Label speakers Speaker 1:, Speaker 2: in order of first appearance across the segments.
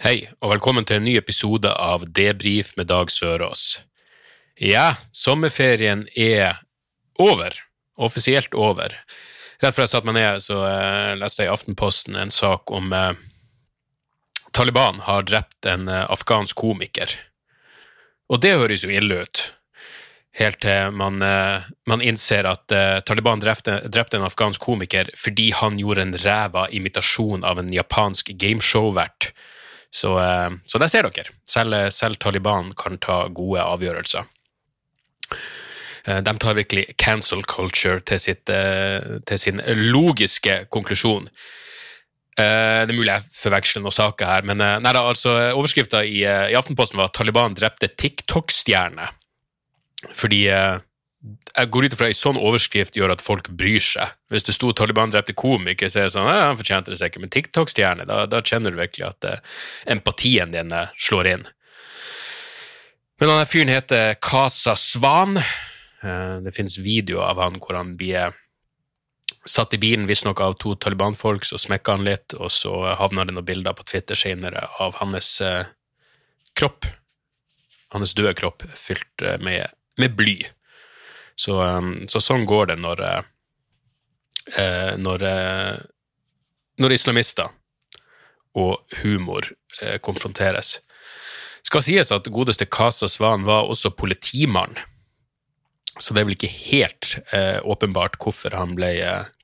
Speaker 1: Hei, og velkommen til en ny episode av Debrif med Dag Sørås. Ja, sommerferien er over. Offisielt over. Rett før jeg satte meg ned, så eh, leste jeg i Aftenposten en sak om eh, Taliban har drept en eh, afghansk komiker. Og det høres jo ille ut. Helt til man, eh, man innser at eh, Taliban drepte, drepte en afghansk komiker fordi han gjorde en ræva imitasjon av en japansk gameshow-vert. Så, eh, så der ser dere. Selv, selv Taliban kan ta gode avgjørelser. Eh, De tar virkelig cancel culture til, sitt, eh, til sin logiske konklusjon. Det er mulig jeg forveksler noen saker her, men nei da, altså, overskrifta i, i Aftenposten var at Taliban drepte TikTok-stjerne. Fordi jeg går ut ifra en sånn overskrift gjør at folk bryr seg. Hvis det sto Taliban drepte komiker, så er det sånn, han fortjente det seg ikke. men TikTok-stjerne, da, da kjenner du virkelig at eh, empatien din eh, slår inn. Men denne fyren heter Kasa Svan. Eh, det finnes videoer av han hvor han blir satt i bilen visstnok av to Taliban-folk, så smekker han litt, og så havner det noen bilder på Twitter senere av hans eh, kropp, hans døde kropp, fylt eh, med, med bly. Så, um, så sånn går det når eh, eh, når, eh, når islamister og humor konfronteres. Skal sies at godeste Kasa Svan var også politimann, så det er vel ikke helt eh, åpenbart hvorfor han, ble,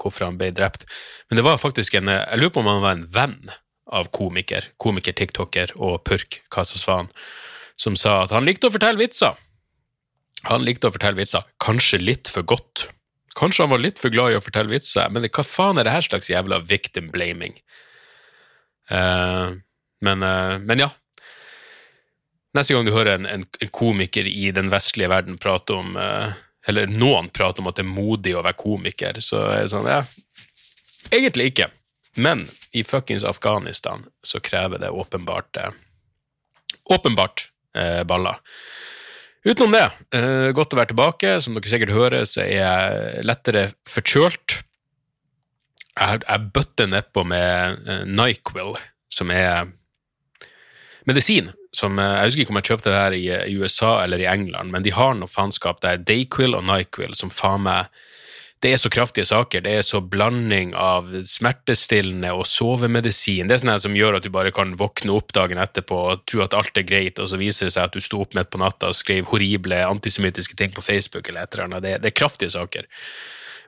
Speaker 1: hvorfor han ble drept. Men det var faktisk en Jeg lurer på om han var en venn av komiker, komiker-tiktoker og purk Kasa Svan, som sa at han likte å fortelle vitser. Han likte å fortelle vitser, kanskje litt for godt. Kanskje han var litt for glad i å fortelle vitser, men hva faen er det her slags jævla victim blaming? Uh, men, uh, men ja. Neste gang du hører en, en, en komiker i den vestlige verden prate om uh, Eller noen prate om at det er modig å være komiker, så er det sånn Ja, egentlig ikke. Men i fuckings Afghanistan så krever det åpenbart Åpenbart baller. Utenom det, eh, godt å være tilbake. Som dere sikkert hører, så er jeg lettere forkjølt. Jeg, jeg bøtter nedpå med eh, Nyquil, som er medisin. Som, eh, jeg husker ikke om jeg kjøpte det her i, USA eller i England, men de har noe faenskap. Er Dayquil og Nyquil som faen meg det er så kraftige saker. Det er så blanding av smertestillende og sovemedisin. Det er sånn som gjør at du bare kan våkne opp dagen etterpå og tro at alt er greit, og så viser det seg at du sto opp midt på natta og skrev horrible antisemittiske ting på Facebook eller et eller annet. Det, det er kraftige saker.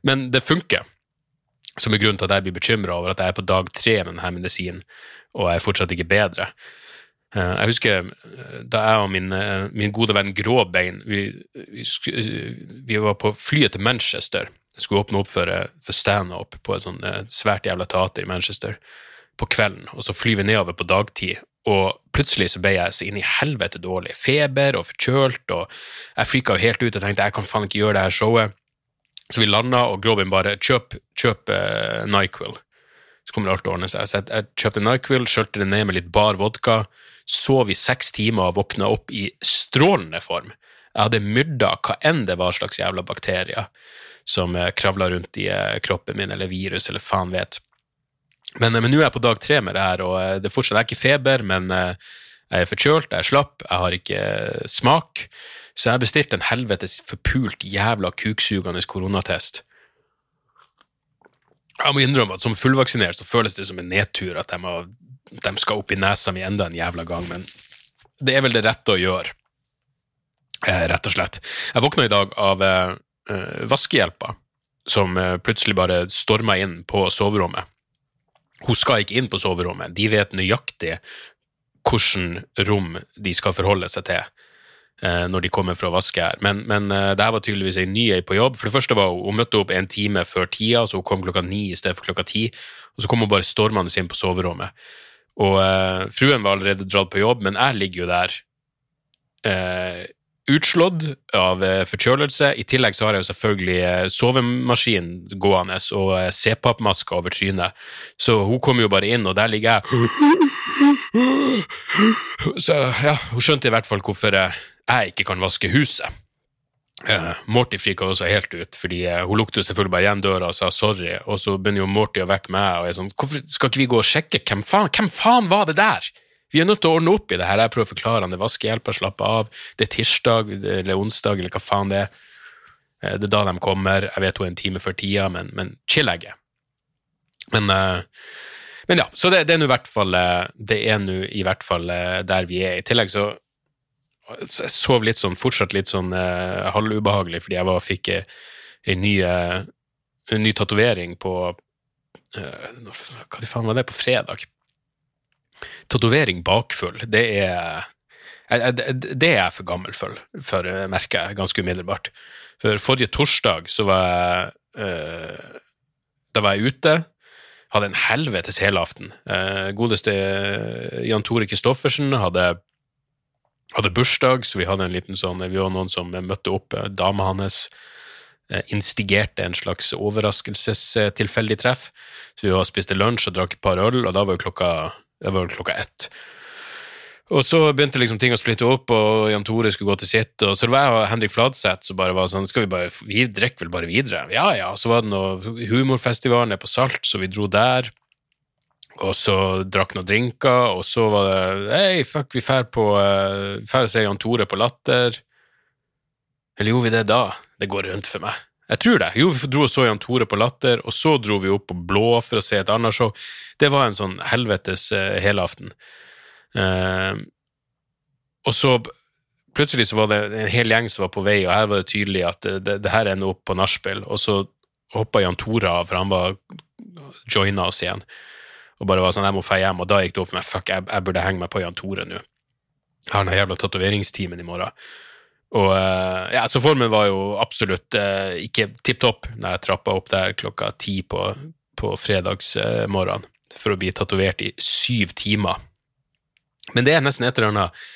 Speaker 1: Men det funker, som er grunnen til at jeg blir bekymra over at jeg er på dag tre med denne medisinen, og jeg er fortsatt ikke bedre. Eh, Jeg husker eh, da jeg og min, eh, min gode venn Gråbein vi, vi, vi var på flyet til Manchester. Skulle åpne opp for, eh, for standup på et sånt eh, svært jævla teater i Manchester på kvelden, og så flyr vi nedover på dagtid. Og plutselig så ble jeg så inn i helvete dårlig. Feber og forkjølt, og jeg frika jo helt ut og tenkte jeg kan faen ikke gjøre det her showet. Så vi landa, og Grobin bare kjøp, kjøp uh, Nyquil. Så kommer alt til å ordne seg. Så jeg, jeg kjøpte Nyquil, skjølte det ned med litt bar vodka, sov i seks timer og våkna opp i strålende form. Jeg hadde myrda hva enn det var slags jævla bakterier som kravler kravla rundt i eh, kroppen min, eller virus, eller faen vet. Men, eh, men nå er jeg på dag tre med det her, og eh, det er fortsatt er ikke feber, men eh, jeg er forkjølt, jeg er slapp, jeg har ikke eh, smak, så jeg har bestilt en helvetes forpult jævla kuksugende koronatest. Jeg må innrømme at som fullvaksinert så føles det som en nedtur at de, må, de skal opp i nesa mi enda en jævla gang, men det er vel det rette å gjøre, eh, rett og slett. Jeg våkna i dag av eh, eh, vaskehjelpa, som eh, plutselig bare storma inn på soverommet. Hun skal ikke inn på soverommet, de vet nøyaktig hvilket rom de skal forholde seg til eh, når de kommer for å vaske her. Men, men eh, det her var tydeligvis en ny ei på jobb. For det første var hun, hun møtte opp en time før tida, så hun kom klokka ni i stedet for klokka ti. Og så kom hun bare stormende inn på soverommet. Og uh, fruen var allerede dratt på jobb, men jeg ligger jo der eh, utslått av eh, forkjølelse. I tillegg så har jeg jo selvfølgelig eh, sovemaskin gående og C-pappmaske over trynet. Så hun kom jo bare inn, og der ligger jeg Så ja, hun skjønte i hvert fall hvorfor eh, jeg ikke kan vaske huset. Morty frika også helt ut, fordi hun lukter selvfølgelig bare igjen døra og sa sorry, og så begynner jo Morty å vekke meg, og er sånn Hvorfor skal ikke vi gå og sjekke? Hvem faen, hvem faen var det der? Vi er nødt til å ordne opp i det her. Jeg prøver å forklare han det vaskehjelper, slapper av. Det er tirsdag eller onsdag eller hva faen det er. Uh, det er da de kommer. Jeg vet hun er en time før tida, men, men chill-egget. Men, men ja, så det, det er nå i hvert fall Det er nå i hvert fall der vi er. I tillegg så jeg sov litt sånn, fortsatt litt sånn uh, halvubehagelig fordi jeg var, fikk ei ny, uh, tatovering på uh, Hva faen var det? På fredag. Tatovering bakfull, det er det er jeg for gammel for, for merker jeg ganske umiddelbart. For forrige torsdag så var jeg Da var jeg ute. Hadde en helvetes helaften. Godeste Jan Tore Kristoffersen hadde hadde bursdag, så vi hadde en liten sånn Vi var noen som møtte opp. Eh, dama hans eh, instigerte en slags overraskelsestilfeldig treff. Så vi var og spiste lunsj og drakk et par øl, og da var jo klokka, det var klokka ett. Og så begynte liksom ting å splitte opp, og Jan Tore skulle gå til sitt. Og så det var Henrik Fladseth som bare var sånn Skal vi bare Vi drikker vel bare videre? Ja ja. Så var det noe humorfestival nede på Salt, så vi dro der. Og så drakk noen drinker, og så var det Hei, fuck, vi drar på uh, Drar og ser Jan Tore på Latter. Eller gjorde vi det da? Det går rundt for meg. Jeg tror det. Jo, vi dro og så Jan Tore på Latter, og så dro vi opp på Blå for å se et annet show. Det var en sånn helvetes uh, helaften. Uh, og så plutselig så var det en hel gjeng som var på vei, og her var det tydelig at det, det, det her ender opp på nachspiel. Og så hoppa Jan Tore av, for han var joina oss igjen og bare var sånn, jeg må feie hjem, og da gikk det opp for meg, fuck, jeg, jeg burde henge meg på Jan Tore nå. Jeg har den jævla tatoveringstimen i morgen. Og uh, ja, så formen var jo absolutt eh, ikke tipp topp når jeg trappa opp der klokka ti på, på fredagsmorgenen eh, for å bli tatovert i syv timer. Men det er nesten et eller annet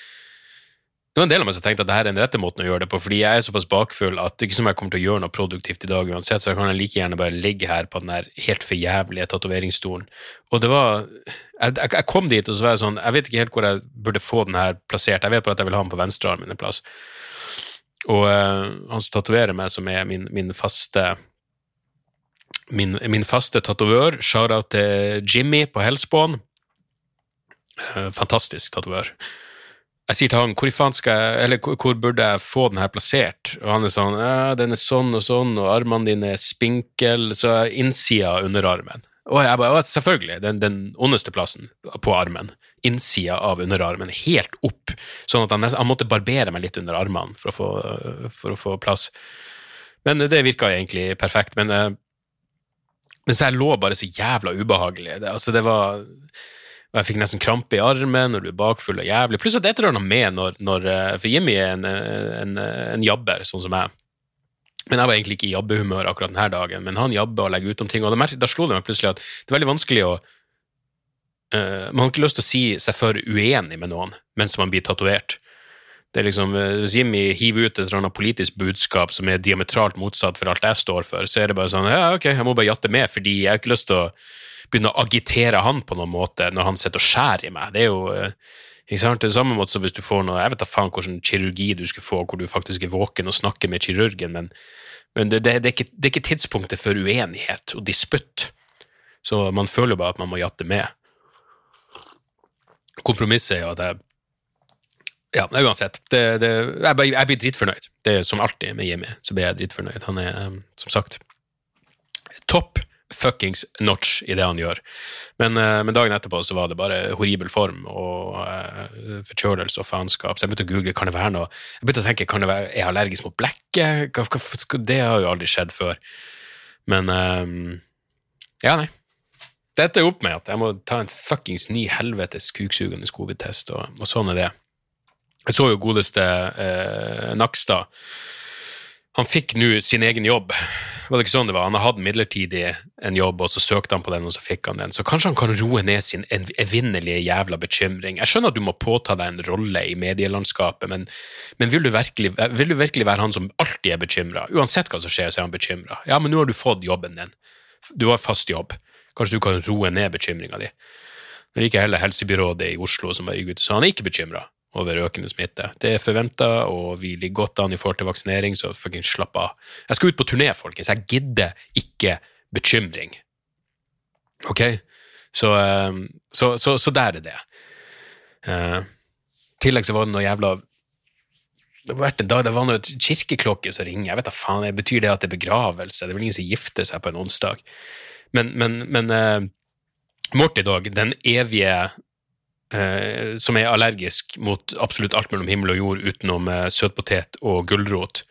Speaker 1: det var en del av meg som tenkte at dette er den rette måten å gjøre det på, fordi jeg er såpass bakfull at det ikke som jeg kommer til å gjøre noe produktivt i dag uansett, så jeg kan like gjerne bare ligge her på den der helt for jævlige tatoveringsstolen. Og det var jeg, jeg, kom dit, og så var jeg sånn Jeg vet ikke helt hvor jeg burde få den her plassert. Jeg vet bare at jeg vil ha den på venstrearmen en plass. Og uh, han som tatoverer meg, som er min, min faste min, min faste tatovør, shout-out til Jimmy på Hellspawn. Uh, fantastisk tatovør jeg sier til han hvor, jeg, hvor, hvor burde jeg få den her plassert, og han er sånn den er sånn og sånn, og armene dine er spinkel, så innsida av underarmen. Og jeg bare, selvfølgelig, den, den ondeste plassen på armen. Innsida av underarmen, helt opp, sånn at han, han, måtte barbere meg litt under armene for å få, for å få plass. Men det virka egentlig perfekt. Men, eh, men så jeg lå bare så jævla ubehagelig. Det, altså, det var og jeg fikk nesten krampe i armen når du er bakfull og jævlig. Pluss at det er noe med når, når eh, For Jimmy er en, en, en jabber, sånn som jeg. Men jeg var egentlig ikke i jabbehumør akkurat denne dagen. Men han jabber og legger ut om ting, og da, slo det meg plutselig at det er veldig vanskelig å uh, Man har ikke lyst til å si seg for uenig med noen mens man blir tatovert. Det er liksom, eh, Hvis Jimmy hiver ut et eller annet politisk budskap som er diametralt motsatt for alt jeg står for, så er det bare sånn ja, ok, jeg må bare jatte med, fordi jeg har ikke lyst til å begynne å agitere han på noen måte når han sitter og skjærer i meg. Det er jo eh, ikke sant? Det er samme måte som hvis du får noe Jeg vet da faen hvilken kirurgi du skal få, hvor du faktisk er våken og snakker med kirurgen, men, men det, det, det, er ikke, det, er ikke, tidspunktet for uenighet og disputt. Så man føler jo bare at man må jatte med. Kompromisset er jo at jeg ja, uansett. Det, det, jeg, jeg, blir dritfornøyd. Det er som alltid med Jimmy, så blir jeg dritfornøyd. Han er, eh, som sagt, topp fuckings notch i det han gjør. Men, uh, men, dagen etterpå så var det bare horribel form og uh, forkjølelse og faenskap. Så jeg begynte å google kan det være noe Jeg begynte å tenke kan det være, er jeg allergisk mot blekket. Det har jo aldri skjedd før. Men um, ja, nei. Dette er opp med at jeg må ta en fuckings ny helvetes kuksugende covid-test, og, og, sånn er det. Jeg så jo godeste uh, Nakstad han fikk nå sin egen jobb. Var det ikke sånn det var? Han har hatt midlertidig en jobb, og så søkte han på den, og så fikk han den. Så kanskje han kan roe ned sin evinnelige jævla bekymring. Jeg skjønner at du må påta deg en rolle i medielandskapet, men, men vil, du virkelig, vil du virkelig være han som alltid er bekymra? Uansett hva som skjer, så er han bekymra. Ja, men nå har du fått jobben din. Du har fast jobb. Kanskje du kan roe ned bekymringa di. Men ikke heller helsebyrådet i Oslo som var ute, så han er ikke bekymra over økende smitte. Det er forventa, og vi ligger godt an i forhold til vaksinering, så fucking slapp av. Jeg skal ut på turné, folkens. Jeg gidder ikke bekymring. Ok? Så, eh, så, så, så der er det. Eh, I tillegg så var det noe jævla det var, vært en dag, det var noe kirkeklokke som ringer. Jeg vet da faen, det Betyr det at det er begravelse? Det er vel ingen som gifter seg på en onsdag. Men, men, men uh, Morty Dog, den evige eh, som er allergisk mot absolutt alt mellom himmel og jord utenom eh, søtpotet og gulrot.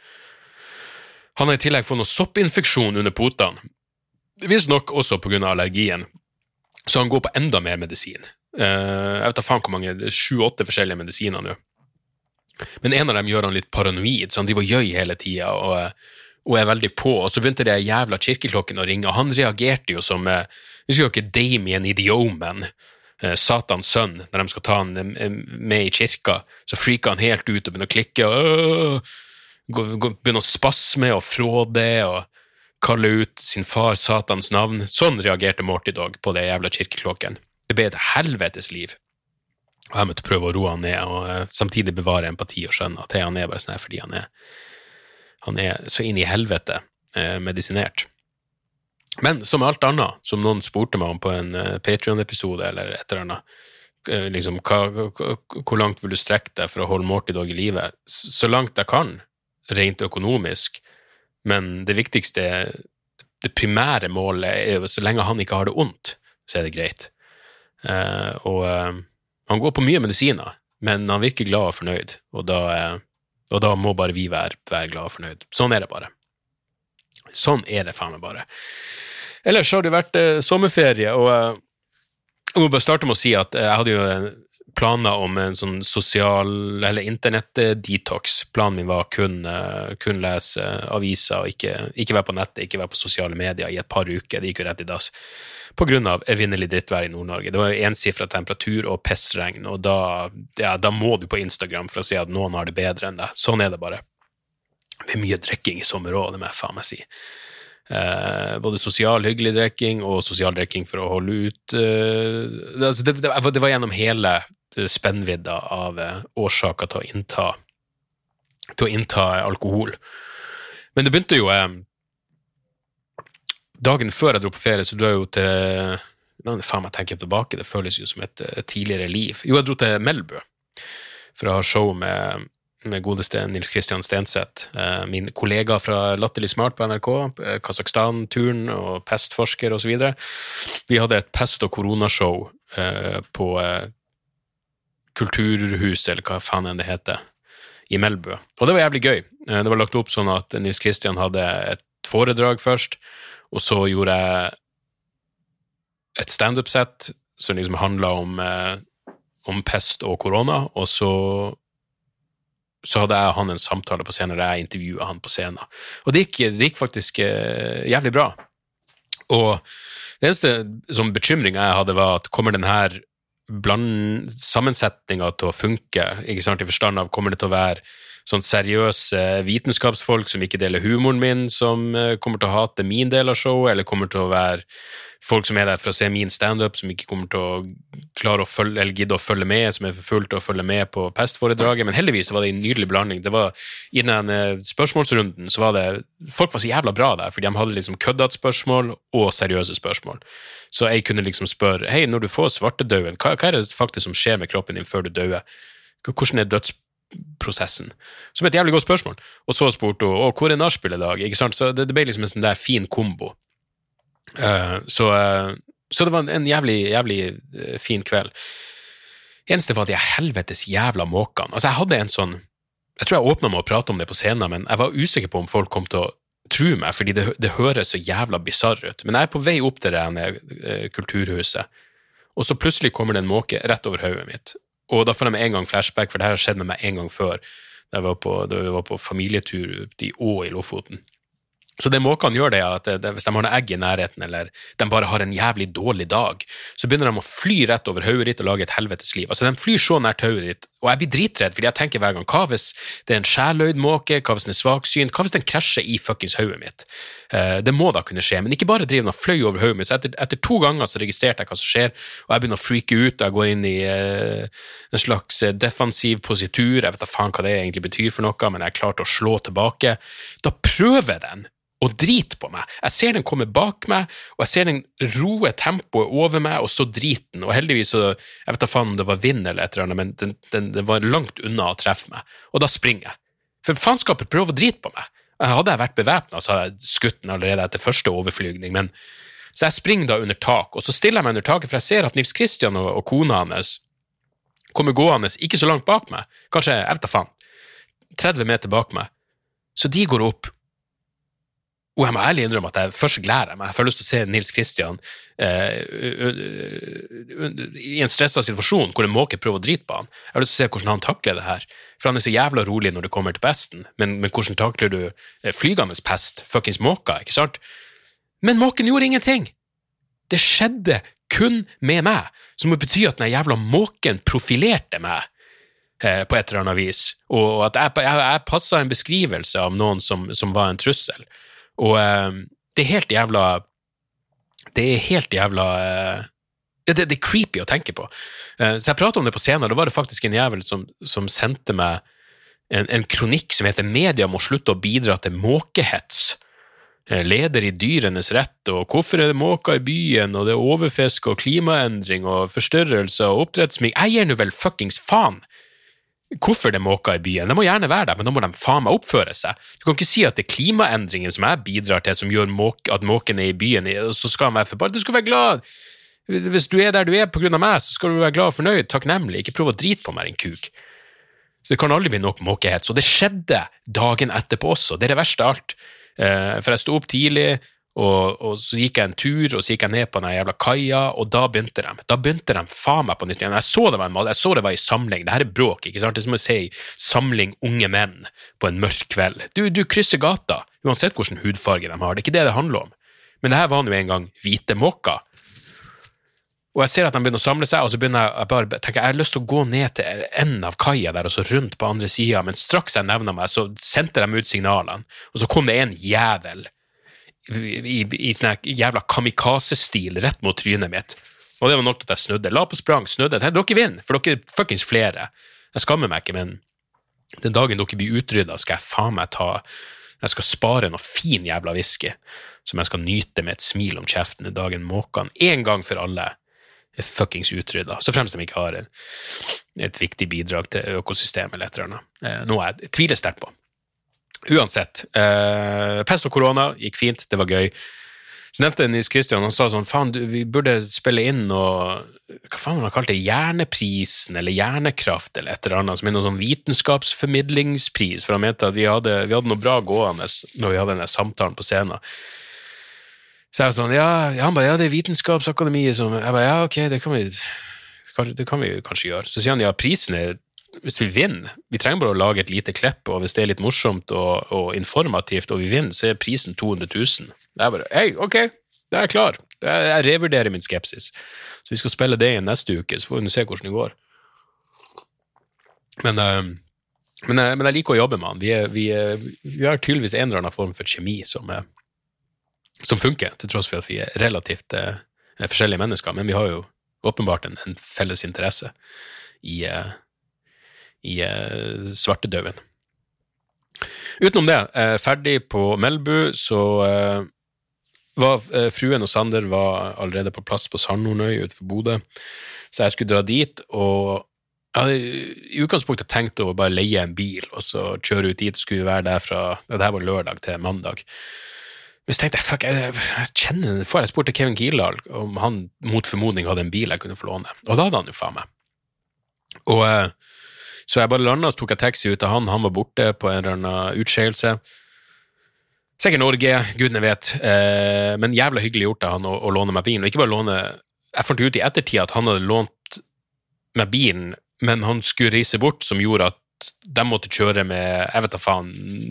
Speaker 1: Han har i tillegg fått noe soppinfeksjon under potene, visstnok også pga. allergien, så han går på enda mer medisin. Eh, jeg vet da faen hvor mange, sju-åtte forskjellige medisiner nå. Men en av dem gjør han litt paranoid, så han driver og gjøy hele tida og, og, er veldig på. Og så begynte de jævla kirkeklokkene å ringe, og han reagerte jo som eh, Husker dere Damien i The Omen? Eh, Satans sønn, når de skal ta han eh, med i kirka, så freaker han helt ut og begynner å klikke. Og, går, begynner å spasme og fråde og kalle ut sin far Satans navn. Sånn reagerte Morty Dog på det jævla kirkeklokken. Det ble et helvetes liv. Og jeg måtte prøve å roe han ned, og eh, samtidig bevare empati og skjønne at han er bare sånn her fordi han er, han er så inn i helvete eh, medisinert. Men som alt annet, som noen spurte meg om på en uh, Patrion-episode eller et eller annet, uh, liksom, hva, hvor langt vil du strekke deg for å holde Morty Dog i live? Så langt jeg kan, rent økonomisk, men det viktigste, det primære målet er jo så lenge han ikke har det ondt, så er det greit. Uh, og han går på mye medisiner, men han virker glad og fornøyd, og da, og da må bare vi være, være glad og fornøyd. Sånn er det bare. Sånn er det faen meg bare. Ellers har det vært eh, sommerferie, og eh, jeg må bare starte med å si at jeg hadde jo planer om en sånn sosial, eller internett-detox. Planen min var kun, uh, kun lese aviser og ikke, ikke, være på nettet, ikke være på sosiale medier i et par uker. Det gikk jo rett i dass. På grunn av evinnelig drittvær i Nord-Norge. Det var jo ensifra temperatur og pissregn, og da, ja, da må du på Instagram for å si at noen har det bedre enn deg. Sånn er det bare. Det er mye drikking i sommer òg, det må jeg faen meg si. Eh, både sosial, hyggelig drikking og sosial drikking for å holde ut eh, det, altså det, det, var gjennom hele spennvidda av eh, årsaker til å innta til å innta alkohol. Men det begynte jo eh, Dagen før jeg dro på ferie, så dro jeg jo til men faen meg tenker tilbake, Det føles jo som et, et tidligere liv. Jo, jeg dro til Melbu for å ha show med med godeste Nils Kristian Stenseth, eh, min kollega fra Latterlig smart på NRK, eh, Kasakhstan-turen og pestforsker osv. Vi hadde et pest- og koronashow eh, på Kulturhuset, eller hva faen enn det heter, i Melbu. Og det var jævlig gøy. Det var lagt opp sånn at Nils Kristian hadde et foredrag først, og så gjorde jeg et standup-sett som liksom handla om, om pest og korona, og så så hadde jeg og han en samtale på scenen der jeg intervjua han på scenen. Og det gikk, det gikk faktisk uh, jævlig bra. Og det eneste som bekymring jeg hadde, var at kommer denne sammensetninga til å funke? ikke sant, I forstand av kommer det til å være sånn seriøse vitenskapsfolk som ikke deler humoren min, som uh, kommer til å hate min del av showet, eller kommer til å være folk som er der for å se min standup, som ikke kommer til å klare å følge, eller gidde å følge med, som er for fullt til å følge med på pestforedraget. Men heldigvis var det en nydelig blanding. Det var, I den eh, spørsmålsrunden så var det Folk var så jævla bra der, for de hadde liksom køddete spørsmål og seriøse spørsmål. Så jeg kunne liksom spørre hei, når du får svartedauden, hva, hva er det faktisk som skjer med kroppen din før du dauer? Hvordan er dødsprosessen? Som et jævlig godt spørsmål. Og så spurte hun å, hvor er nachspiel i dag? Ikke sant? Så det, det ble liksom en sånn der fin kombo. Uh, så, uh, så, det var en jævlig, jævlig uh, fin kveld. Eneste var de helvetes jævla måkene. Altså, jeg hadde en sånn Jeg tror jeg åpna med å prate om det på scenen, men jeg var usikker på om folk kom til å tro meg, fordi det, det høres så jævla bisarr ut. Men jeg er på vei opp til det kulturhuset, og så plutselig kommer det en måke rett over hodet mitt. Og da får jeg med en gang flashback, for det her har skjedd med meg en gang før. da jeg var på, vi var på familietur ute i Å i Lofoten. Så det måkene gjør, det er at det, hvis de har noe egg i nærheten, eller de bare har en jævlig dårlig dag, så begynner de å fly rett over hodet ditt og lage et helvetes liv. Altså, de flyr så nært hodet ditt, og jeg blir dritredd, fordi jeg tenker hver gang hva hvis det er en sjæløyd måke, hva hvis den er svaksynt, hva hvis den krasjer i fuckings hodet mitt? Uh, det må da kunne skje, men ikke bare driver den og fløy over hodet mitt, så etter, etter, to ganger så registrerte jeg hva som skjer, og jeg begynner å freake ut, og jeg går inn i uh, en slags eh, defensiv positur, jeg vet da faen hva det egentlig betyr for noe, men jeg klarte å slå tilbake. Da prøver den og driter på meg. Jeg ser den komme bak meg, og jeg ser den roe tempoet over meg, og så driter den. Og heldigvis så Jeg vet da faen om det var vind eller et eller annet, men den, den, den, var langt unna å treffe meg. Og da springer jeg. For faenskapet prøver å drite på meg. Hadde jeg vært bevæpna, så hadde jeg skutt den allerede etter første overflygning, men så jeg springer da under tak, og så stiller jeg meg under taket, for jeg ser at Nils Kristian og, og kona hans kommer gående ikke så langt bak meg, kanskje, jeg vet da faen, 30 meter bak meg. Så de går opp, og jeg må ærlig innrømme at jeg først gleder meg. Jeg får lyst til å se Nils Kristian eh, i en stressa situasjon hvor en måke prøver å drite på han. Jeg har lyst til å se hvordan han takler det her. For han er så jævla rolig når det kommer til pesten, men, men hvordan takler du eh, flygende pest, fuckings måker, ikke sant? Men måken gjorde ingenting! Det skjedde kun med meg, som må bety at den jævla måken profilerte meg eh, på et eller annet vis, og at jeg, jeg, jeg passa en beskrivelse av noen som, som var en trussel. Og uh, det er helt jævla Det er helt jævla uh, det, det, er creepy å tenke på. Uh, så jeg prata om det på scenen, og da var det faktisk en jævel som, som sendte meg en, en, kronikk som heter 'Media må slutte å bidra til måkehets'. Leder i Dyrenes rett, og hvorfor er det måker i byen, og det er overfiske og klimaendring og forstørrelse og oppdrettsmink Jeg gir nå vel fuckings faen hvorfor det er måker i byen. De må gjerne være der, men da må de faen meg oppføre seg. Du kan ikke si at det er klimaendringen som jeg bidrar til, som gjør at måken er i byen, og så skal han være forbanna. Du skal være glad! Hvis du er der du er på grunn av meg, så skal du være glad og fornøyd, takknemlig, ikke prøve å drite på meg, din kuk. Så det kan aldri bli nok måkehets. Og det skjedde dagen etterpå også, det er det verste av alt. Eh, for jeg sto opp tidlig, og, og, så gikk jeg en tur, og så gikk jeg ned på den jævla kaia, og da begynte de. Da begynte de faen meg på nytt igjen. Jeg så det var en jeg så det var i samling. Det her er bråk, ikke sant? Det er som å si samling unge menn på en mørk kveld. Du, du krysser gata, uansett hvilken hudfarge de har. Det er ikke det det handler om. Men det her var nå en gang hvite måker. Og jeg ser at de begynner å samle seg, og så begynner jeg bare tenker, jeg har lyst til å gå ned til enden av kaia der og så rundt på andre sida, men straks jeg nevner meg, så sendte de ut signalene, og så kom det en jævel i, i sånn jævla kamikaze-stil rett mot trynet mitt. Og det var nok at jeg snudde. La på sprang, snudde. Dere vinner, for dere er fuckings flere. Jeg skammer meg ikke, men den dagen dere blir utrydda, skal jeg faen meg ta Jeg skal spare noe fin jævla whisky som jeg skal nyte med et smil om kjeften den dagen måkene en gang for alle er fuckings utrydda. Så fremst de ikke har et, et viktig bidrag til økosystemet eller et eller annet. Eh, noe jeg tviler sterkt på. Uansett. Eh, pest og korona gikk fint, det var gøy. Så nevnte Nils Kristian han sa sånn faen, vi burde spille inn noe Hva faen han kalte det? Hjerneprisen eller Hjernekraft eller et eller annet, som er noe sånn vitenskapsformidlingspris, for han mente at vi hadde, vi hadde noe bra gående når vi hadde denne samtalen på scenen. Så jeg var sånn, ja, han ba, ja, det er Vitenskapsakademiet som Jeg bare, ja, ok, det kan vi, det kan vi kanskje gjøre. Så sier han ja, prisen er hvis vi vinner Vi trenger bare å lage et lite klipp, og hvis det er litt morsomt og, og informativt, og vi vinner, så er prisen 200 000. Det er bare Hei, ok, da er jeg klar. Jeg, revurderer min skepsis. Så vi skal spille det igjen neste uke, så får vi se hvordan det går. Men, uh, men, uh, men, jeg liker å jobbe med han. Vi, er, vi, er, vi har tydeligvis en eller annen form for kjemi som, uh, som funker, til tross for at vi er relativt forskjellige mennesker. Men vi har jo åpenbart en, en felles interesse i, i eh, svartedauden. Utenom det, eh, ferdig på Melbu, så eh, var fruen og Sander var allerede på plass på Sandhornøy utenfor Bodø, så jeg skulle dra dit. og jeg hadde i utgangspunktet tenkt å bare leie en bil og så kjøre ut dit. Skulle være der fra ja, det her var lørdag til mandag. Men så tenkte jeg fuck, jeg, jeg kjenner får Jeg spurte Kevin Kildahl om han mot formodning hadde en bil jeg kunne få låne, og da hadde han jo faen meg. Og så jeg bare landa, så tok jeg taxi ut av han, han var borte på en eller annen utskeielse. Sikkert Norge, gudene vet, eh, men jævla hyggelig gjort av han å, å, låne meg bilen. Og ikke bare låne Jeg fant ut i ettertid at han hadde lånt meg bilen, men han skulle reise bort, som gjorde at de måtte kjøre med jeg vet da faen,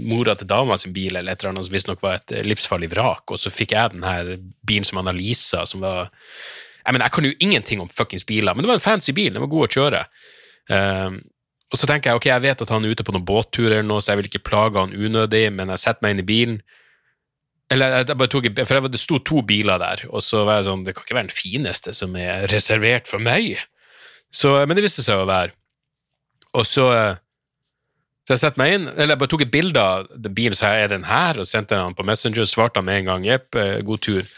Speaker 1: mora til dama sin bil, eller et eller annet som visstnok var et livsfarlig vrak, og så fikk jeg den her bilen som Annalisa, som var Jeg mener, jeg kan jo ingenting om fuckings biler, men det var en fancy bil, den var god å kjøre. Um, og så tenker jeg ok, jeg vet at han er ute på noen båtturer eller noe, så jeg vil ikke plage han unødig, men jeg setter meg inn i bilen. Eller jeg bare tok, For det sto to biler der, og så var jeg sånn Det kan ikke være den fineste som er reservert for meg. Så, men det viste seg å være. Og så så jeg meg inn, eller jeg bare tok et bilde av bilen, så er den her, og sendte den på Messenger, svarte han med en gang jepp, god tur.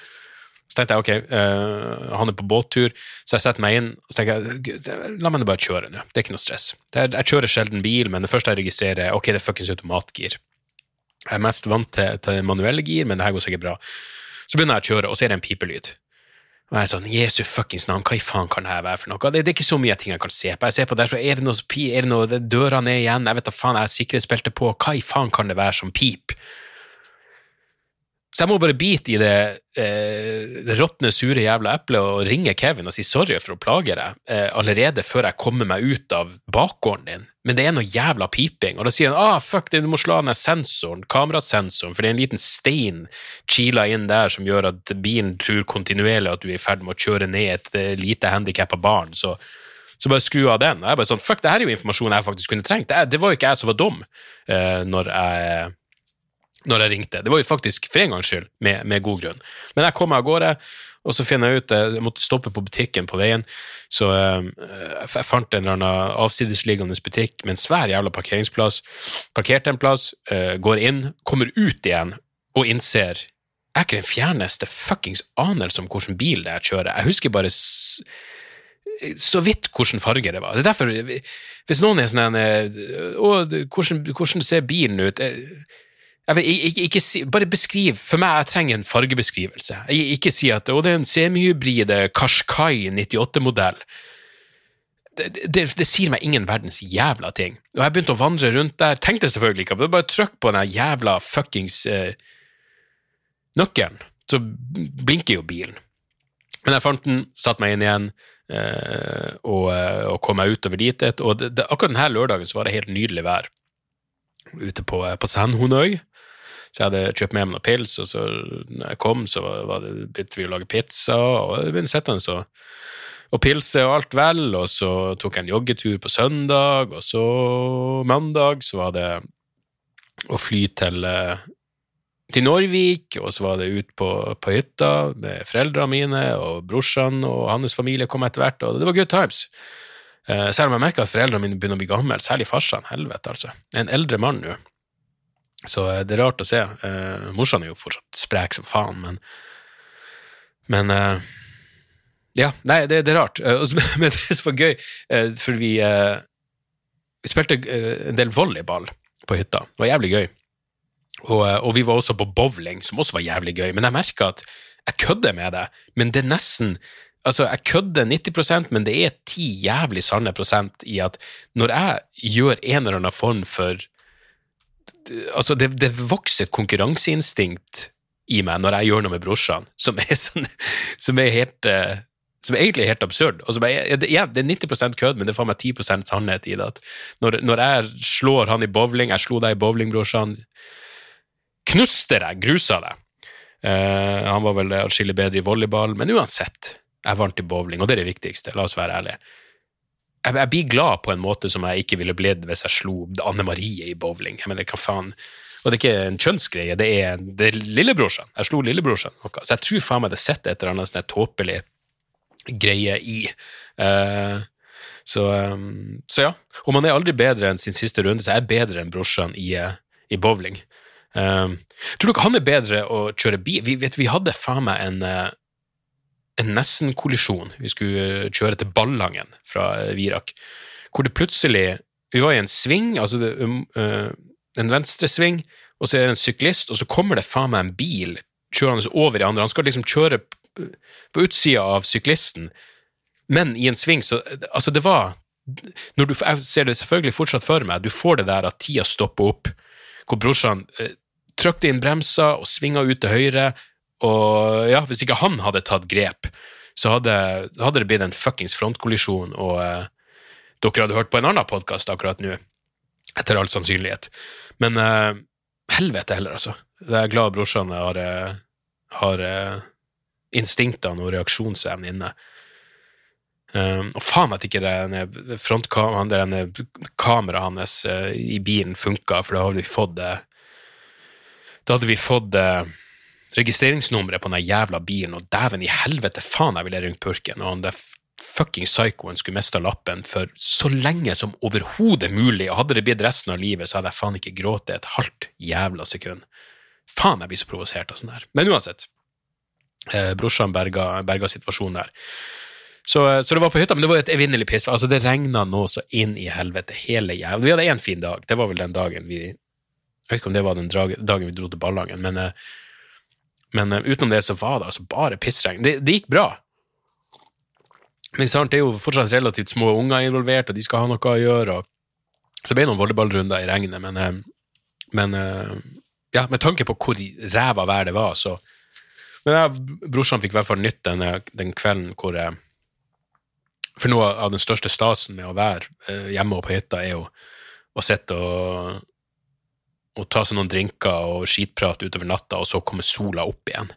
Speaker 1: Så tenkte jeg ok, uh, han er på båttur, så jeg setter meg inn og tenker la meg bare kjøre nå, det er ikke noe stress. Er, jeg kjører sjelden bil, men det første jeg registrerer, er ok, det er fuckings automatgir. Jeg er mest vant til, til manuelle gir, men det her går sikkert bra. Så begynner jeg å kjøre, og så er det en pipelyd. Og jeg er sånn, Jesu fuckings navn, hva i faen kan det være for noe? Det, det, er ikke så mye ting jeg kan se på. Jeg ser på der, så er det noe, er det noe døra ned igjen, jeg vet da faen, jeg har sikkerhetsbelte på, hva i faen kan det være som pip? Så jeg må bare bite i det, eh, det råtne, sure jævla eplet og ringe Kevin og si sorry for å plage deg eh, allerede før jeg kommer meg ut av bakgården din, men det er noe jævla piping. Og da sier han ah, fuck, du må slå den sensoren, kamerasensoren, for det er en liten stein kila inn der som gjør at bilen tror kontinuerlig at du er i ferd med å kjøre ned et uh, lite handikappa barn. så så bare skru av den. Og jeg bare sånn, fuck, det her er jo informasjon jeg faktisk kunne trengt. Det, det var jo ikke jeg som var dum uh, når jeg når jeg ringte. Det var jo faktisk for en gangs skyld med, med god grunn. Men jeg kom meg av gårde, og så finner jeg ut eh, Jeg måtte stoppe på butikken på veien, så uh, jeg fant en eller annen avsidesliggende butikk med en svær jævla parkeringsplass. Parkerte en plass, uh, går inn, kommer ut igjen og innser jeg er ikke den fjerneste fuckings anelse om hvilken bil det er jeg kjører. Jeg husker bare så vidt hvilken farge det var. Det er derfor, Hvis noen er sånn Å, hvordan, hvordan ser bilen ut? Jeg vil, ikke, ikke bare beskriv. For meg, jeg trenger en fargebeskrivelse. Jeg, ikke si at det er en semihybride Qashqai 98-modell. Det, det, det, sier meg ingen verdens jævla ting. Og jeg begynte å vandre rundt der. Tenkte selvfølgelig ikke på det, bare trykk på den jævla fuckings eh, nøkkelen, så blinker jo bilen. Men jeg fant den, satte meg inn igjen eh, og, eh, og, kom meg utover dit. Og akkurat denne lørdagen så var det helt nydelig vær ute på, på Sandhonøy. Så jeg hadde kjøpt med meg noen pils, og så når jeg kom, så var det, begynte vi å lage pizza, og begynte sittende så og pilse og alt vel, og så tok jeg en joggetur på søndag, og så mandag så var det å fly til, eh, til Norvik, og så var det ut på, på hytta med foreldrene mine, og brorsan og hans familie kom etter hvert, og det var good times. Uh, selv om jeg merker at foreldrene mine begynner å bli gamle, særlig farsan. Helvete, altså. En eldre mann nå. Så uh, det er rart å se. Uh, morsan er jo fortsatt sprek som faen, men Men Ja, nei, det, det er rart. men det er så gøy, for vi, vi spilte en del volleyball på hytta. Det var jævlig gøy. Og, og, vi var også på bowling, som også var jævlig gøy. Men jeg merka at jeg kødder med det, men det er nesten Altså, jeg kødder 90% men det er ti jævlig sanne prosent i at når jeg gjør en eller annen form for Altså, det, det vokser et konkurranseinstinkt i meg når jeg gjør noe med brorsan, som er sånn Som er helt uh, som egentlig er helt absurd. Altså, ja, det er 90% kødd, men det er faen meg 10% sannhet i det. Når, når, jeg slår han i bowling, jeg slo deg i bowling, brorsan, knuste deg, grusa deg. Uh, han var vel atskillig bedre i volleyball, men uansett. Jeg vant i bowling, og det er det viktigste, la oss være ærlige. Jeg, jeg blir glad på en måte som jeg ikke ville blitt hvis jeg slo Anne Marie i bowling. Jeg mener, hva faen? Og det er ikke en kjønnsgreie, det er, det er lillebrorsan. Jeg slo lillebrorsan Okay. Så jeg tror faen meg det sitter et eller annet sånn tåpelig greie i. Uh, så, um, så, ja. Og man er aldri bedre enn sin siste runde, så jeg er bedre enn brorsan i, uh, i bowling. Um, tror dere han er bedre å kjøre bil? Vi, vet, vi hadde faen meg en en nesten-kollisjon. Vi skulle eh, kjøre til Ballangen fra eh, Virak, hvor det plutselig Vi var i en sving, altså det, um, uh, en venstresving, og så er det en syklist, og så kommer det faen meg en bil kjørende over i andre. Han skal liksom kjøre på utsida av syklisten, men i en sving, så Altså, det var du, Jeg ser det selvfølgelig fortsatt for meg, du får det der at tida stopper opp, hvor brorsan eh, trykte inn bremser og svinga ut til høyre, og ja, hvis ikke han hadde tatt grep, så hadde, hadde det blitt en fuckings frontkollisjon, og eh, dere hadde hørt på en annen podkast akkurat nå. Etter all sannsynlighet. Men eh, helvete heller, altså. Jeg er glad brorsan har, eh, har eh, instinktene og reaksjonsevnen inne. Um, og faen at ikke det frontkameraet hans uh, i bilen funka, for da hadde vi fått det Da hadde vi fått uh, registreringsnummeret på den jævla bilen, og dæven i helvete faen jeg ville ringt purken, og han der fucking psykoen skulle mista lappen for så lenge som overhodet mulig, og hadde det blitt resten av livet, så hadde jeg faen ikke grått et halvt jævla sekund. Faen, jeg blir så provosert av sånn her. Men uansett. Eh, brorsan berga, berga situasjonen der. Så, eh, så, det var på hytta, men det var et evinnelig piss. Altså, det regna nå så inn i helvete hele jævla Vi hadde én en fin dag. Det var vel den dagen vi Jeg vet ikke om det var den dagen vi dro til Ballangen, men, eh, men uh, utenom det så var det altså bare pissregn. Det, det gikk bra. Men sant, det er jo fortsatt relativt små unger involvert, og de skal ha noe å gjøre. Og... Så det ble noen volleyballrunder i regnet, men, uh, men uh, ja, med tanke på hvor ræva vær det var, så Men jeg, brorsan fikk i hvert fall nytt den, den kvelden hvor jeg for noe av den største stasen med å være hjemme og på hytta, er jo å sitte og, og ta seg noen drinker og skitprat utover natta, og så kommer sola opp igjen.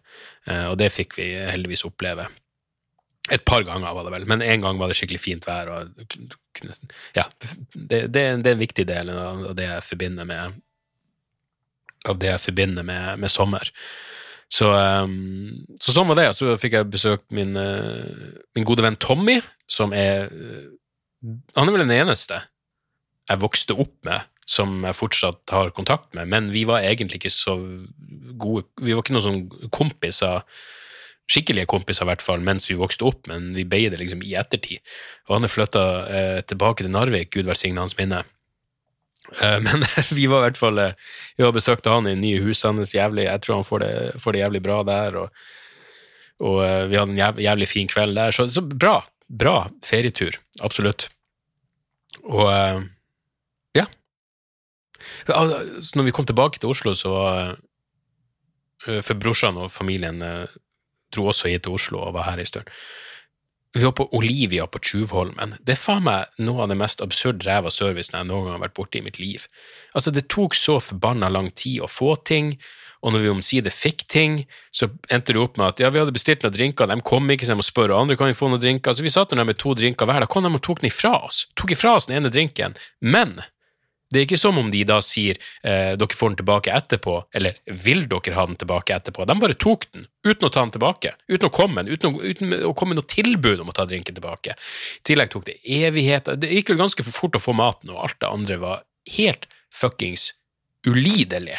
Speaker 1: Eh, og det fikk vi heldigvis oppleve. Et par ganger var det vel, men én gang var det skikkelig fint vær. Ja, det, det, det, er en viktig del av det jeg forbinder med, jeg forbinder med, med sommer. Så, um, så, sånn var det. Så fikk jeg besøkt min, uh, min gode venn Tommy, som er uh, Han er vel den eneste jeg vokste opp med som jeg fortsatt har kontakt med, men vi var egentlig ikke så gode Vi var ikke noen sånn kompiser, skikkelige kompiser i hvert fall, mens vi vokste opp, men vi ble det liksom i ettertid. Og han er flytta eh, tilbake til Narvik, gud velsigne hans minne. Eh, men vi var i hvert fall eh, Vi har besøkt han i nye huset hans. Jævlig, jeg tror han får det, får det jævlig bra der. Og, og, eh, vi hadde en jævlig, jævlig fin kveld der. Så, så, bra. Bra ferietur. Absolutt. Og ja. Så når vi kom tilbake til Oslo, så var For brorsan og familien dro også hit til Oslo og var her en stund. Vi var på Olivia på Tjuvholmen. Det er faen meg noe av det mest absurd ræva servicen jeg noen gang har vært borti i mitt liv. Altså, det tok så forbanna lang tid å få ting, og når vi omsider fikk ting, så endte det opp med at ja, vi hadde bestilt noen drinker, de kom ikke, så jeg må spørre andre kan vi få noen drinker. Altså, vi satt der med to drinker hver, da kom de og tok den ifra oss. Tok ifra oss den ene drinken. Men det er ikke som om de da sier eh, dere får den tilbake etterpå, eller vil dere ha den tilbake etterpå. De bare tok den, uten å ta den tilbake, uten å komme, uten uten å komme noe tilbud om å ta drinken tilbake. I tillegg tok det evigheter. Det gikk vel ganske for fort å få maten, og alt det andre var helt fuckings ulidelig.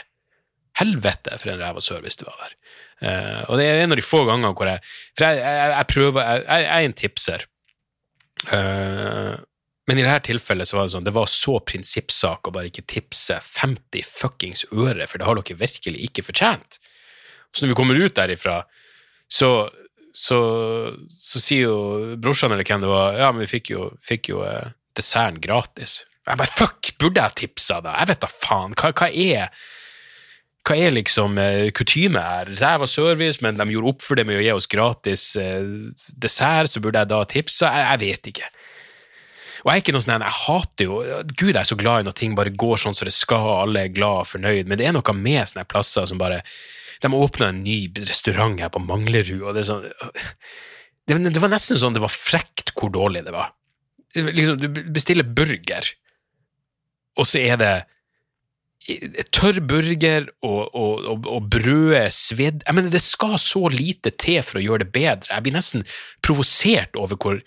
Speaker 1: Helvete for en ræva service det var der. Eh, og det er en av de få gangene hvor jeg For jeg, jeg, jeg prøver Jeg, jeg er en tipser. Uh, men i dette tilfellet så var det sånn, det var så prinsippsak å bare ikke tipse 50 fuckings øre, for det har dere virkelig ikke fortjent. Så når vi kommer ut derifra, så, så, så sier jo brorsan eller hvem det var, ja, men vi fikk jo, fikk jo eh, desserten gratis. Jeg bare fuck, burde jeg tipsa da? Jeg vet da faen. Hva, hva er hva er liksom eh, kutyme her? Ræva service, men de gjorde opp for det med å gi oss gratis eh, dessert, så burde jeg da tipsa? Jeg, jeg vet ikke. Og jeg er ikke noe sånn, jeg hater jo Gud, jeg er så glad i når ting bare går sånn som det skal, alle er glad og fornøyd, men det er noe med sånne plasser som bare De åpna en ny restaurant her på Manglerud, og det er sånn det, det, var nesten sånn det var frekt hvor dårlig det var. Liksom, du bestiller burger, og så er det tørr burger og, og, og, og brødet svidd Jeg mener, det skal så lite til for å gjøre det bedre. Jeg blir nesten provosert over hvor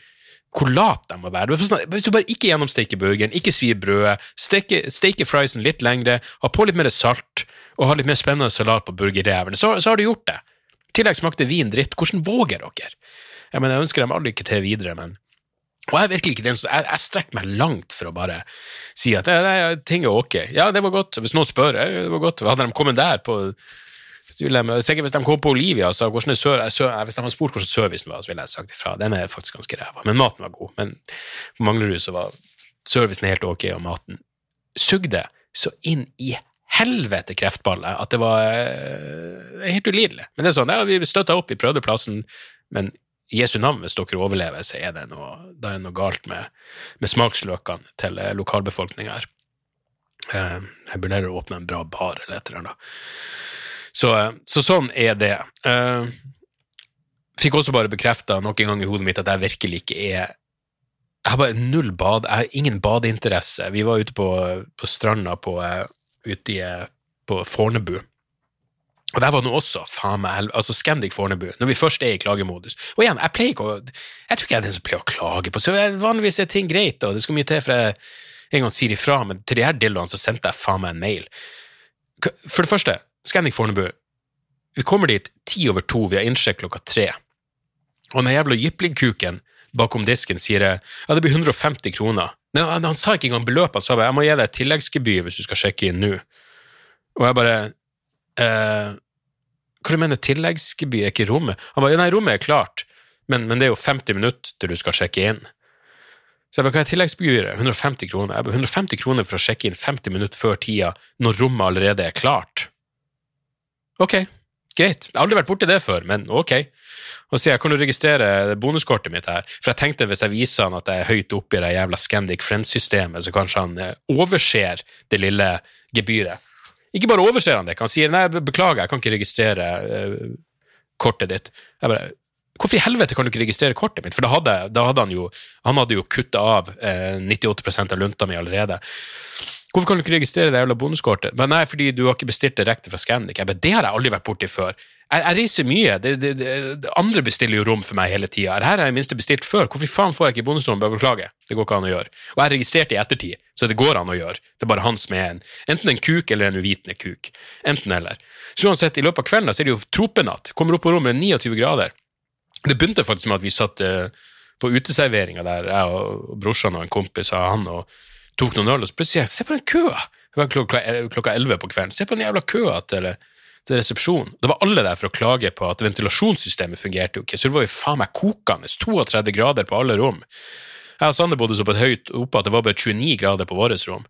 Speaker 1: hvor lat de må være. Hvis du bare ikke gjennomsteker burgeren, ikke svir brødet, steker friesen litt lengre, har på litt mer salt og har litt mer spennende salat på burgerrevene, så, så, har du gjort det. I tillegg smakte vin dritt. Hvordan våger dere? Jeg, mener, jeg ønsker dem all lykke til videre, men og jeg er virkelig ikke den som, jeg, jeg strekker meg langt for å bare si at det, det, ting er ok. Ja, det var godt. Hvis noen spør, det var godt. Hadde de kommet der på de, sikkert hvis de kom på Olivia og sa hvordan er sør, hvis de hadde spurt hvordan servicen var, så ville jeg sagt ifra. Den er faktisk ganske ræva. Men maten var god. Men på Manglerud så var servicen helt ok, og maten sugde så inn i helvete kreftballet at det var uh, helt ulidelig. Men det er sånn, ja, vi støtta opp, vi prøvde plassen, men Jesu navn, hvis dere overlever, så er det noe, det er noe galt med, med smaksløkene til lokalbefolkninga her. Eh, jeg burde heller åpne en bra bar eller et eller annet. Så, eh, så sånn er det. Uh, fikk også bare bekrefta nok en gang i hodet mitt at jeg virkelig ikke er Jeg har bare null bad, jeg har ingen badeinteresse. Vi var ute på, på stranda på, eh, ute i, på Fornebu. Og der var nå også, faen meg, altså Scandic Fornebu, når vi først er i klagemodus. Og igjen, jeg pleier ikke å Jeg tror ikke jeg er den som pleier å klage på, så vanligvis er ting greit, og det skal mye til for jeg en gang sier ifra, men til de her dildoene så sendte jeg faen meg en mail. For det første, Scandic Fornebu, vi kommer dit ti over to, vi har innsjekk klokka tre. Og den jævla jyplingkuken bakom disken sier jeg, ja, det blir 150 kroner. Nei, han, han sa ikke engang beløpet, han sa bare jeg må gi deg et tilleggsgebyr hvis du skal sjekke inn nå. Og jeg bare eh, Hva du mener tilleggsgebyr er ikke rommet? Han bare nei, rommet er klart, men, men det er jo 50 minutter til du skal sjekke inn. Så jeg bare, hva er tilleggsgebyret? 150 kroner. Jeg bare, 150 kroner for å sjekke inn 50 minutter før tida, når rommet allerede er klart. Ok, greit. Jeg har aldri vært borti det før, men ok. Og sier kan du registrere bonuskortet mitt her? For jeg tenkte hvis jeg viser han at jeg er høyt oppe i det jævla Scandic Friends-systemet, så kanskje han eh, overser det lille gebyret. Ikke bare overser han det, han sier nei, beklager, jeg kan ikke registrere uh, kortet ditt. Jeg bare, hvorfor i helvete kan du ikke registrere kortet mitt? For da hadde, da hadde han jo han hadde jo kutta av eh, 98% av lunta mi allerede. Hvorfor kan du ikke registrere det jævla bonuskortet? Men nei, fordi du har ikke bestilt direkte fra Scandic. Jeg bare, det har jeg aldri vært borti før. Jeg, jeg reiser mye. Det, det, det, andre bestiller jo rom for meg hele tida. Her har jeg i minste bestilt før. Hvorfor faen får jeg ikke bonusrom? Bare beklager. Det går ikke an å gjøre. Og jeg registrerte registrert i ettertid, så det går an å gjøre. Det er bare han som er en, enten en kuk eller en uvitende kuk. Enten eller. Så uansett, i løpet av kvelden da, så er det jo tropenatt. Kommer opp på rommet 29 grader. Det begynte faktisk med at vi satt uh, på uteserveringa der, jeg og brorsan og en kompis og han, og tok noen øl, og så plutselig se på den køa! Var klokka, klokka 11 på kvelden. Se på den jævla køa til, til resepsjonen. Det var alle der for å klage på at ventilasjonssystemet fungerte jo ikke, så det var jo faen meg kokende. 32 grader på alle rom. Jeg og Sander bodde så på et høyt oppe at det var bare 29 grader på vårt rom.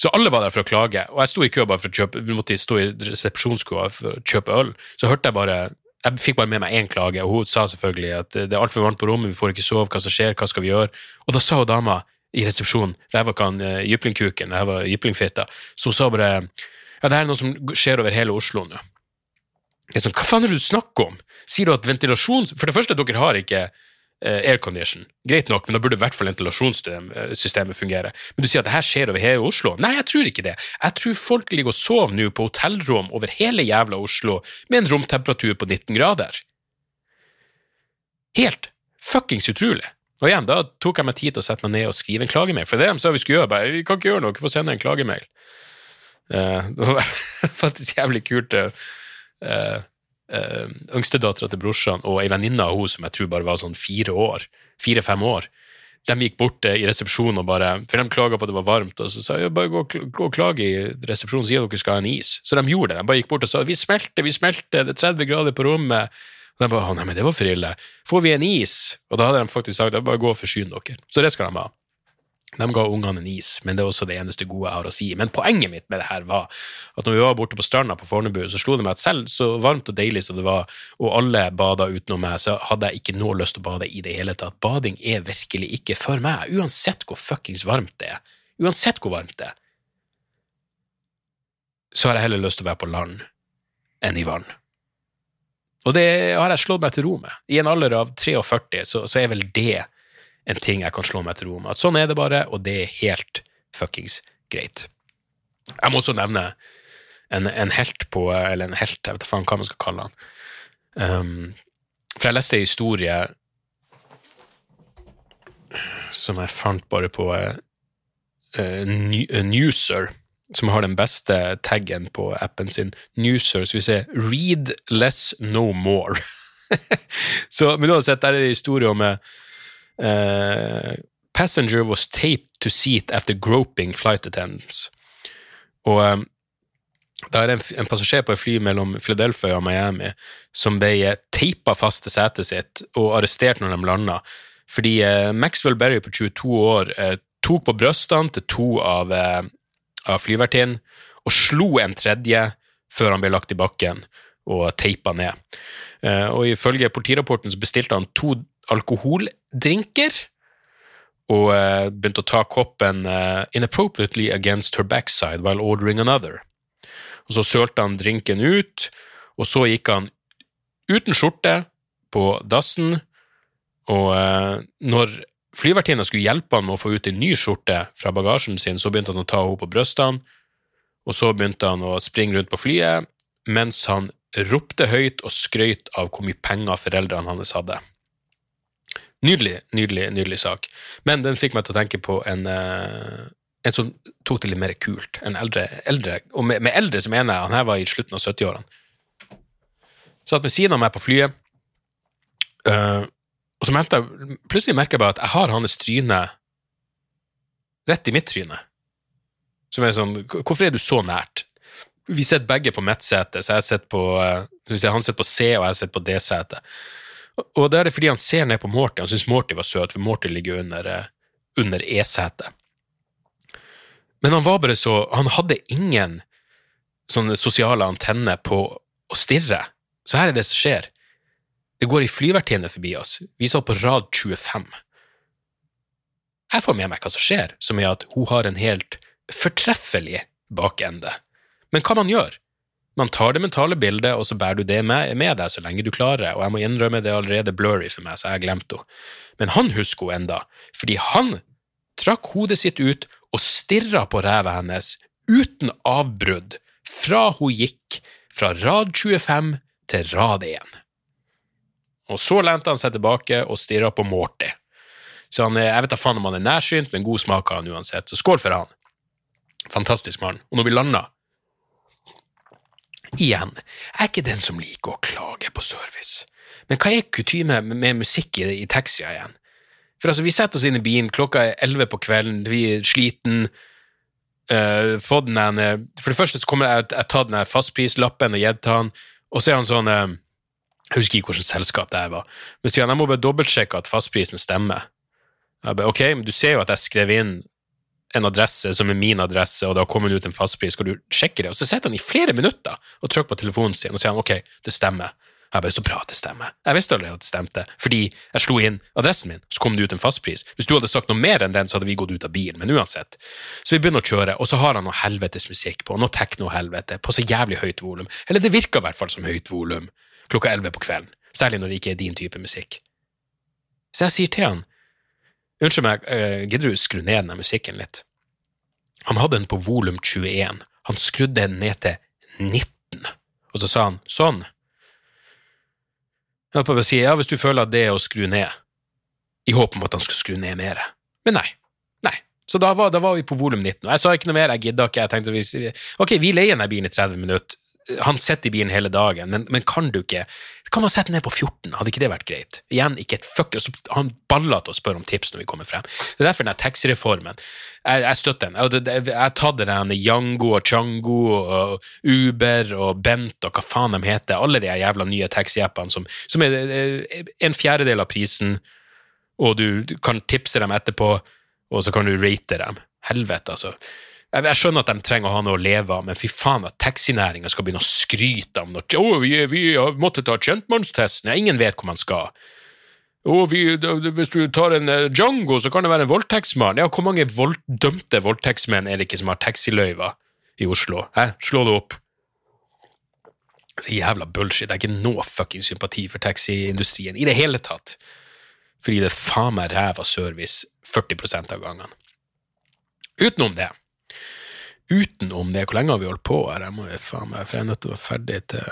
Speaker 1: Så alle var der for å klage, og jeg sto i kø bare for å kjøpe, måtte stå i resepsjonskøa for å kjøpe øl. Så hørte jeg bare jeg fikk bare med meg én klage, og hun sa selvfølgelig at det er altfor varmt på rommet, vi får ikke sove, hva som skjer, hva skal vi gjøre? Og da sa hun dama i resepsjonen, det var ikke han uh, jyplingkuken, det var jyplingfitta, hun sa bare ja, det her er noe som skjer over hele Oslo nå. Jeg er sånn, hva faen er det du snakker om? Sier du at ventilasjon For det første, dere har ikke eh, aircondition. Greit nok, men da burde i hvert fall ventilasjonssystemet fungere. Men du sier at det her skjer over hele Oslo? Nei, jeg tror ikke det. Jeg tror folk ligger og sover nå på hotellrom over hele jævla Oslo med en romtemperatur på 19 grader. Helt fuckings utrolig. Og igjen, da tok jeg meg tid til å sette meg ned og skrive en klagemail, for det de sa vi skulle gjøre. Bare, vi kan ikke gjøre noe, vi får sende en klagemail. Uh, det var faktisk jævlig kult. Uh, uh, Yngstedattera til brorsan og ei venninne av henne som jeg tror bare var sånn fire år, fire-fem år, de gikk bort i resepsjonen og bare For de klaga på at det var varmt, og så sa jeg bare gå og klage i resepsjonen, sier dere skal ha en is. Så de gjorde det. De bare gikk bort og sa vi smelter, vi smelter, det er 30 grader på rommet. De bare å nei, men det var for ille. Får vi en is? Og da hadde de faktisk sagt bare gå og forsyn dere. Så det skal de ha. De ga ungene en is, men det er også det eneste gode jeg har å si. Men poenget mitt med det her var at når vi var borte på stranda på Fornebu, så slo det meg at selv så varmt og deilig som det var, og alle bada utenom meg, så hadde jeg ikke noe lyst til å bade i det hele tatt. Bading er virkelig ikke for meg, uansett hvor fuckings varmt det er. Uansett hvor varmt det er. Så har jeg heller lyst til å være på land enn i vann. Og det har jeg slått meg til ro med. I en alder av 43 så, så er vel det en ting jeg kan slå meg til ro med. At sånn er det bare, og det er helt fuckings greit. Jeg må også nevne en, en helt på Eller en helt, jeg vet faen hva man skal kalle han. Um, for jeg leste en historie som jeg fant bare på uh, New- Newser, som har den beste taggen på appen sin. Newser, så vi ser Read less, no more. så, men uansett, der er det historie om uh, passenger was taped to seat after groping flight attendants. Og um, da er det en, en passasjer på et fly mellom Philadelphia og Miami som ble teipa fast til setet sitt og arrestert når de landa, fordi uh, Maxwell Berry på 22 år uh, tok på brystene til to av, av flyvertinnen og slo en tredje før han ble lagt i bakken og teipa ned. Uh, og ifølge politirapporten så bestilte han to alkoholdrinker, og eh, begynte å ta koppen eh, inappropriately against her backside while ordering another. Og så sølte han drinken ut, og så gikk han uten skjorte på dassen, og eh, når flyvertinna skulle hjelpe han med å få ut en ny skjorte fra bagasjen sin, så begynte han å ta henne på brystene, og så begynte han å springe rundt på flyet, mens han ropte høyt og skrøyt av hvor mye penger foreldrene hans hadde. Nydelig, nydelig, nydelig sak. Men den fikk meg til å tenke på en, eh, en som tok det litt mer kult. En eldre, eldre og med, med, eldre så mener jeg han her var i slutten av 70-årene. Satt ved siden av meg på flyet, uh, og så merket jeg, plutselig merker jeg bare at jeg har hans tryne rett i mitt tryne. Som er sånn Hvorfor er du så nært? Vi sitter begge på midtsetet, så jeg sitter på, uh, han sitter på C, og jeg sitter på D-setet. Og det er det fordi han ser ned på Morty. Han syns Morty var søt, for Morty ligger under, eh, under E-setet. Men han var bare så Han hadde ingen sånne sosiale antenner på å stirre. Så her er det som skjer. Det går ei flyvertinne forbi oss. Vi så på rad 25. Jeg får med meg hva som skjer, som er at hun har en helt fortreffelig bakende. Men hva man gjør? Man tar det mentale bildet, og så bærer du det med, med, deg så lenge du klarer, og jeg må innrømme det er allerede blurry for meg, så jeg har glemt henne. Men han husker henne enda, fordi han trakk hodet sitt ut og stirra på ræva hennes uten avbrudd fra hun gikk fra rad 25 til rad 1. Og så lente han seg tilbake og stirra på Morty. Så han, jeg vet da faen om han er nærsynt, men god smak har han uansett, så skål for han. Fantastisk mann. Og når vi landa, Igjen, jeg er ikke den som liker å klage på service, men hva er kutyme med, musikk i, i taxier igjen? For altså, vi setter oss inn i bilen, klokka er elleve på kvelden, vi er sliten, uh, den uh, For det første så kommer jeg, jeg tar den fastprislappen og gitt han, og så er han sånn uh, Jeg husker ikke hvilket selskap det var, men sier han jeg må bare dobbeltsjekke at fastprisen stemmer. Jeg bare, ok, men du ser jo at jeg skrev inn en adresse som er min adresse, og det har kommet ut en fastpris, skal du sjekke det? Og så sitter han i flere minutter og trykker på telefonen sin og sier han, ok, det stemmer. Jeg bare, Så bra at det stemmer. Jeg visste allerede at det stemte, fordi jeg slo inn adressen min, så kom det ut en fastpris. Hvis du hadde sagt noe mer enn den, så hadde vi gått ut av bilen, men uansett. Så vi begynner å kjøre, og så har han noe helvetes musikk på, noe tekno-helvete, på så jævlig høyt volum. Eller det virker i hvert fall som høyt volum, klokka elleve på kvelden. Særlig når det ikke er din type musikk. Så jeg sier til han, unnskyld meg, uh, gidder du skru ned den musikken litt? Han hadde den på volum 21. Han skrudde den ned til 19, og så sa han sånn. Jeg holdt på å si ja, hvis du føler at det er å skru ned, i håp om at han skulle skru ned mer. Men nei. Nei. Så da var, da var vi på volum 19, og jeg sa ikke noe mer, jeg gidda ikke. Jeg tenkte ok, vi leier denne bilen i 30 minutter, han sitter i bilen hele dagen, men, men, kan du ikke Kan man sette ned på 14? Hadde ikke det vært greit? Igjen, ikke et fuck, Han baller til å spørre om tips når vi kommer frem. Det er derfor den taxireformen jeg, jeg støtter den. Jeg har tatt det der Yango og Chango og Uber og Bent og hva faen de heter, alle de jævla nye taxiappene som, som er en fjerdedel av prisen, og du kan tipse dem etterpå, og så kan du rate dem. Helvete, altså. Jeg, jeg, skjønner at de trenger å ha noe å leve av, men fy faen at taxinæringa skal begynne å skryte om noe oh, vi, vi måtte ta kjentmannstesten. Ja, ingen vet hvor man skal. Oh, vi, hvis du tar en uh, Django, så kan det være en voldtektsmann. Ja, hvor mange vold, dømte voldtektsmenn er det ikke som har taxiløyver i Oslo? Hæ? Slå det opp. Så jævla bullshit. Det er ikke noe fucking sympati for taxiindustrien i det hele tatt. Fordi det er faen meg ræva service 40% av gangene. Utenom det utenom det, hvor lenge har vi holdt på her? Jeg må faen meg, for jeg er nødt til å være ferdig til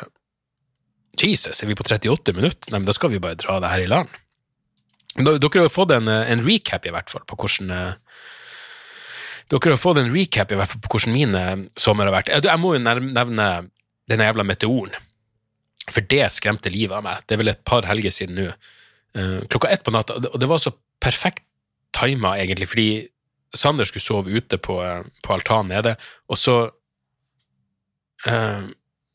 Speaker 1: Jesus, er vi på 38 minutter? Nei, men da skal vi bare dra det her i land. Dere har fått en, en, recap, i hvert fall, på hvordan eh, Dere har fått en recap i hvert fall på hvordan min eh, sommer har vært. Jeg må jo nevne den jævla meteoren, for det skremte livet av meg. Det er vel et par helger siden nå. Eh, klokka ett på natta, og det var så perfekt tima, egentlig, fordi Sander skulle sove ute på, eh, på altanen nede, og så uh,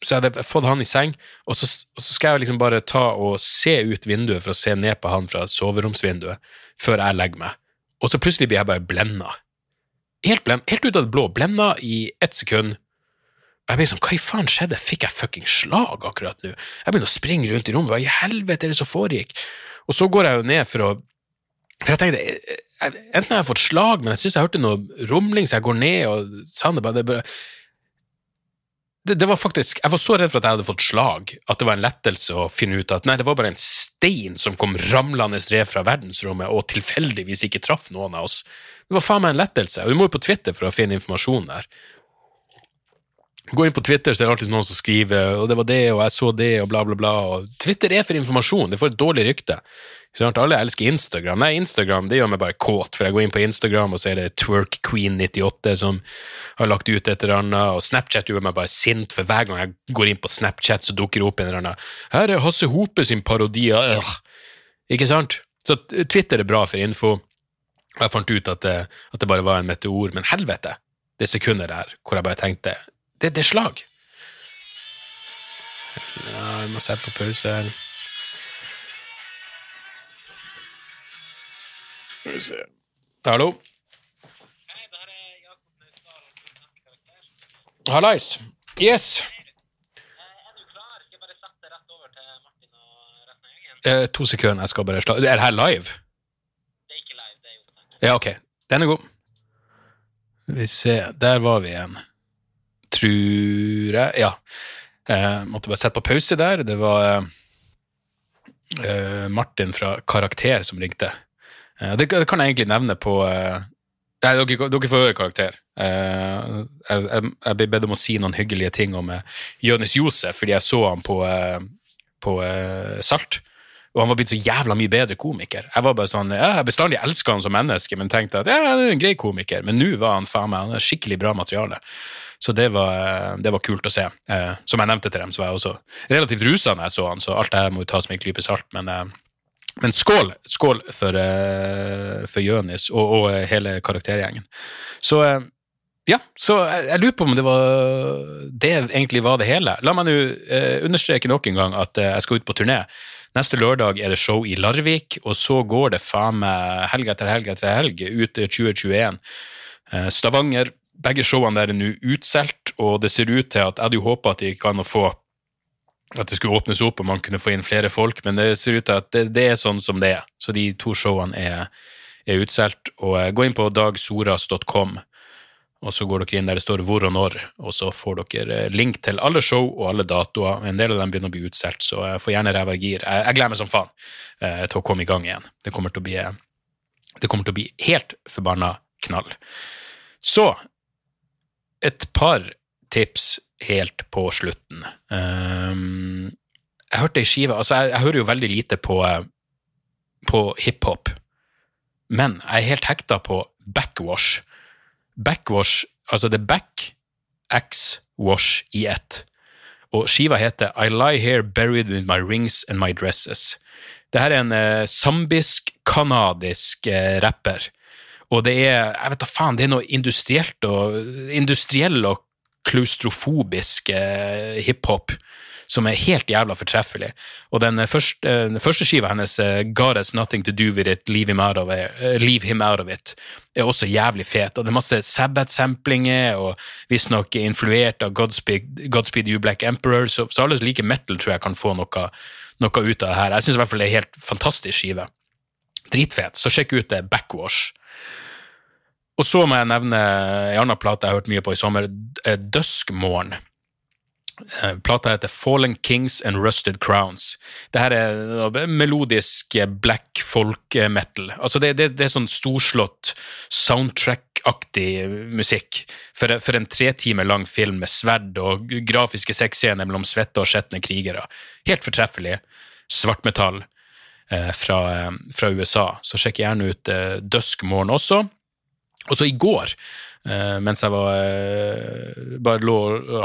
Speaker 1: Så hadde jeg fått han i seng, og så, og så, skal jeg liksom bare ta og se ut vinduet for å se ned på han fra soveromsvinduet før jeg legger meg, og så plutselig blir jeg bare blenda. Helt, blend, helt ut av det blå. Blenda i ett sekund. Og jeg blir sånn, hva i faen skjedde? Fikk jeg fucking slag akkurat nå? Jeg begynner å springe rundt i rommet, hva i helvete er det som foregikk? Og så går jeg jo ned for å For jeg tenkte, jeg, Enten har jeg fått slag, men jeg syns jeg hørte noe rumling, så jeg går ned og bare, det, bare det, det var faktisk, Jeg var så redd for at jeg hadde fått slag, at det var en lettelse å finne ut at nei, det var bare en stein som kom ramlende ned fra verdensrommet og tilfeldigvis ikke traff noen av oss. Det var faen meg en lettelse. Og du må jo på Twitter for å finne informasjon der. Gå inn på Twitter, så er det alltid noen som skriver og det var det, og jeg så det, og bla, bla, bla. Og Twitter er for informasjon. Det får et dårlig rykte. Alle elsker Instagram. Nei, Instagram det gjør meg bare kåt, for jeg går inn på Instagram, og så er det TwerkQueen98 som har lagt ut et eller annet, og Snapchat gjør meg bare sint, for hver gang jeg går inn på Snapchat, så dukker det opp en eller annen Her er Hasse Hope sin parodi av øh. Ikke sant? Så Twitter er bra for info. Og Jeg fant ut at det, at det bare var en meteor, men helvete, det sekundet der hvor jeg bare tenkte det, det er slag. Ja, jeg må sette på pause her. Skal vi se Hallo? Hallais. Yes. Eh, to sekunder, jeg skal bare slå Er det her live? Det er ikke live Ja, ok. Den er god. Vi ser, der var vi igjen tror jeg Ja. Eh, måtte bare sette på pause der. Det var eh, Martin fra Karakter som ringte. Eh, det, det, kan jeg egentlig nevne på eh, Nei, dere, dere, får høre Karakter. Uh, jeg, jeg, jeg, ble bedt om å si noen hyggelige ting om uh, Jonis Josef, fordi jeg så han på, på Salt. Og han var blitt så jævla mye bedre komiker. Jeg var bare sånn, ja, jeg bestandig elska han som menneske, men tenkte at ja, han er en grei komiker. Men nå var han faen meg han er skikkelig bra materiale. Så det var, det var kult å se. Som jeg nevnte til dem, så var jeg også relativt rusa når jeg så han, så alt det her må jo tas med en klype salt. Men, men, skål skål for, eh, for Jønis og, og, hele karaktergjengen. Så eh, ja, så jeg, jeg, lurer på om det var det egentlig var det hele. La meg nå eh, understreke nok en gang at eh, jeg skal ut på turné. Neste lørdag er det show i Larvik, og så går det faen meg helg etter helg etter helg ut 2021. Eh, Stavanger, begge showene der er nå utsolgt, og det ser ut til at jeg hadde jo håpa at det gikk an å få at det skulle åpnes opp og man kunne få inn flere folk, men det ser ut til at det, det er sånn som det er. Så de to showene er, er utsolgt. Og eh, gå inn på dagsoras.com, og så går dere inn der det står hvor og når, og så får dere eh, link til alle show og alle datoer. En del av dem begynner å bli utsolgt, så jeg får gjerne ræva i gir. Jeg, jeg gleder meg som faen eh, til å komme i gang igjen. Det kommer til å bli, det kommer til å bli helt forbanna knall. Så et par tips helt på slutten. Um, jeg hørte ei skive Altså, jeg, jeg, hører jo veldig lite på, på hiphop, men jeg er helt hekta på backwash. Backwash, altså det er back, x-wash i ett. Og skiva heter I Lie Here Buried With My Rings And My Dresses. Det her er en Zambisk kanadisk eh, rapper og det er jeg vet da faen, det er noe industrielt og industriell og klaustrofobisk eh, hiphop som er helt jævla fortreffelig. Og den første, den første skiva hennes, uh, God Has Nothing To Do With It, Leave Him Out of It, Leave Him Out of It er også jævlig fet. Og det er masse Sabbath-samplinger, og visstnok influert av Godspeed, Godspeed You Black Emperor, så, så alle som liker metal, tror jeg kan få noe, noe ut av det her. Jeg syns i hvert fall det er helt fantastisk skive. Dritfet. Så sjekk ut det. Backwash. Og så må jeg nevne en annen plate jeg har hørt mye på i sommer, eh, Duskmorn. Eh, plata heter Fallen Kings and Rusted Crowns. Det her er melodisk black folk metal. Altså det, det, det er sånn storslått soundtrack-aktig musikk for, for en tre timer lang film med sverd og grafiske sexscener mellom svette og skjetne krigere. Helt fortreffelig. Svartmetall eh, fra, fra, USA. Så sjekk gjerne ut eh, Duskmorn også. Og så i går, eh, mens jeg var, eh, bare lå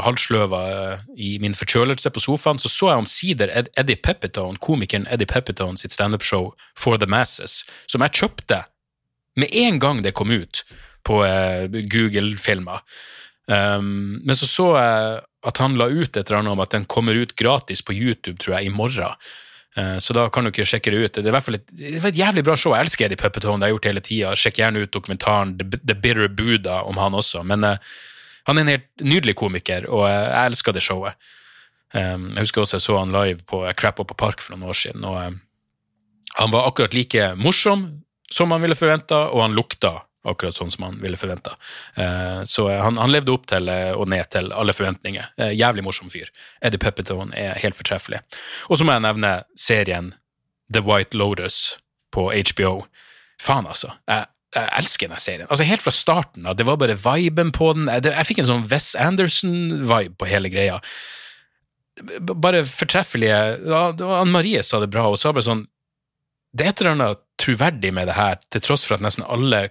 Speaker 1: halvsløva eh, i min forkjølelse på sofaen, så så jeg omsider Eddie Pepitone, komikeren Eddie Pepitone sitt standup-show For the Masses, som jeg kjøpte med en gang det kom ut på Google-filmer. Um, men så så jeg at han la ut et eller annet om at den kommer ut gratis på YouTube, tror jeg, i morgen. Eh, så da kan dere sjekke det ut. Det er i hvert fall et, et jævlig bra show. Jeg elsker Eddie Puppetone, det har jeg gjort hele tida. Sjekk gjerne ut dokumentaren The, Bitter Buddha om han også. Men uh, han er en helt nydelig komiker, og jeg elsker det showet. Um, jeg husker også jeg så han live på Crap Up på Park for noen år siden. og uh, Han var akkurat like morsom som han ville forventa, og han lukta akkurat sånn som han ville forventa. Eh, så han, han, levde opp til eh, og ned til alle forventninger. Eh, jævlig morsom fyr. Eddie Puppetone er helt fortreffelig. Og så må jeg nevne serien The White Lotus på HBO. Faen, altså. Jeg, jeg elsker denne serien. Altså Helt fra starten av. Det var bare viben på den. Jeg, jeg fikk en sånn Wes Anderson-vibe på hele greia. Bare fortreffelige Anne Marie sa det bra. Hun sa bare sånn Det er et eller annet troverdig med det her, til tross for at nesten alle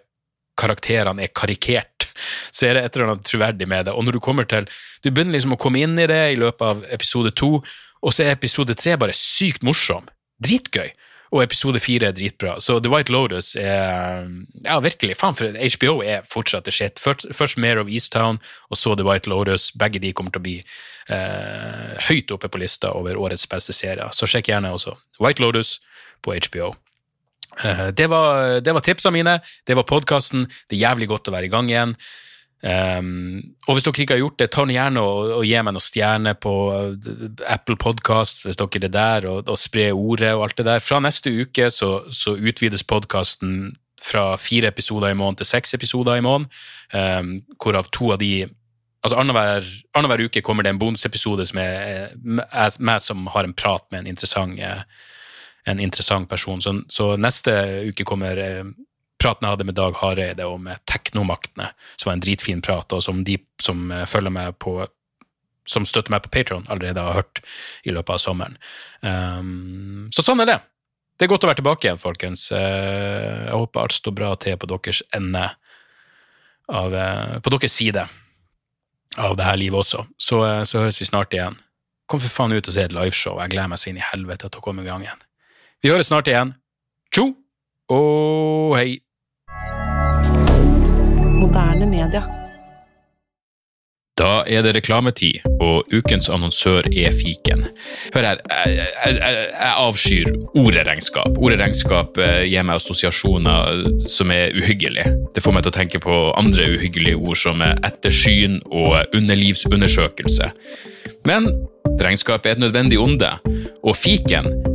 Speaker 1: karakterene er karikert, så er det et eller annet troverdig med det. Og når du kommer til Du begynner liksom å komme inn i det i løpet av episode to, og så er episode tre bare sykt morsom. Dritgøy. Og episode fire er dritbra. Så The White Lotus er Ja, virkelig. Faen, for HBO er fortsatt det shit. Først, først Mare of Easttown, og så The White Lotus. Begge de kommer til å bli eh, høyt oppe på lista over årets beste serier. Så sjekk gjerne også White Lotus på HBO. Eh, det var, det var tipsene mine, det var podkasten. Det er jævlig godt å være i gang igjen. Um, og hvis dere ikke har gjort det, ta gjerne og, og gi meg noen stjerner på eh, Apple Podkast hvis dere er der, og, og spre ordet og alt det der. Fra neste uke så, så utvides podkasten fra fire episoder i måneden til seks episoder i måneden, um, hvorav to av de Altså Annenhver uke kommer det en bonusepisode som er meg som har en prat med en interessant en interessant person. Så, så neste uke kommer eh, praten jeg hadde med Dag Hareide om eh, teknomaktene, som var en dritfin prat, og som de som eh, følger meg på som støtter meg på Patron, allerede har hørt i løpet av sommeren. Um, så sånn er det. Det er godt å være tilbake igjen, folkens. Uh, jeg håper alt står bra til på deres ende av, uh, På deres side av det her livet også. Så, uh, så høres vi snart igjen. Kom for faen ut og se et liveshow. Jeg gleder meg så inn i helvete til å komme i gang igjen. Vi høres snart igjen. Tjo og hei.
Speaker 2: Moderne media.
Speaker 1: Da er det reklametid, og ukens annonsør er fiken. Hør her, jeg, jeg, jeg avskyr ordet regnskap. Ordet regnskap eh, gir meg assosiasjoner som er uhyggelige. Det får meg til å tenke på andre uhyggelige ord som ettersyn og underlivsundersøkelse. Men regnskap er et nødvendig onde, og fiken